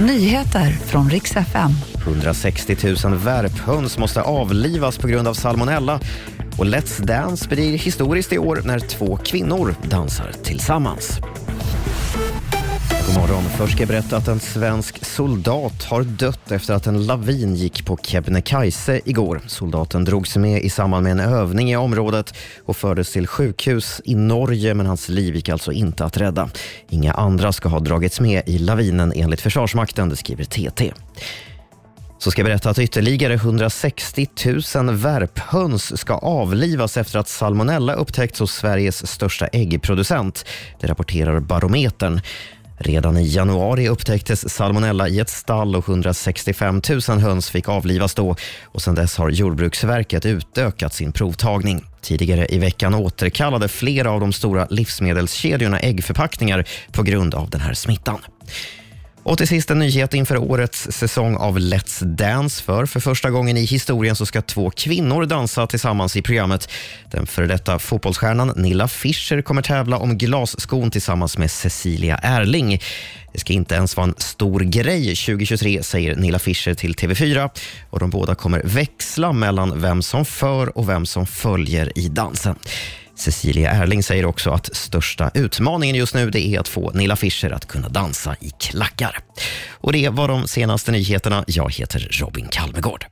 Nyheter från riks FM. 160 000 värphöns måste avlivas på grund av salmonella. Och Let's Dance blir historiskt i år när två kvinnor dansar tillsammans. God morgon. Först ska jag berätta att en svensk soldat har dött efter att en lavin gick på Kebnekaise igår. Soldaten drogs med i samband med en övning i området och fördes till sjukhus i Norge men hans liv gick alltså inte att rädda. Inga andra ska ha dragits med i lavinen enligt Försvarsmakten, det skriver TT. Så ska jag berätta att ytterligare 160 000 värphöns ska avlivas efter att salmonella upptäckts hos Sveriges största äggproducent. Det rapporterar Barometern. Redan i januari upptäcktes salmonella i ett stall och 165 000 höns fick avlivas då. Och sedan dess har Jordbruksverket utökat sin provtagning. Tidigare i veckan återkallade flera av de stora livsmedelskedjorna äggförpackningar på grund av den här smittan. Och till sist en nyhet inför årets säsong av Let's Dance. För för första gången i historien så ska två kvinnor dansa tillsammans i programmet. Den före detta fotbollsstjärnan Nilla Fischer kommer tävla om glasskon tillsammans med Cecilia Erling. Det ska inte ens vara en stor grej 2023, säger Nilla Fischer till TV4. Och De båda kommer växla mellan vem som för och vem som följer i dansen. Cecilia Erling säger också att största utmaningen just nu det är att få Nilla Fischer att kunna dansa i klackar. Och Det var de senaste nyheterna. Jag heter Robin Kalmegård.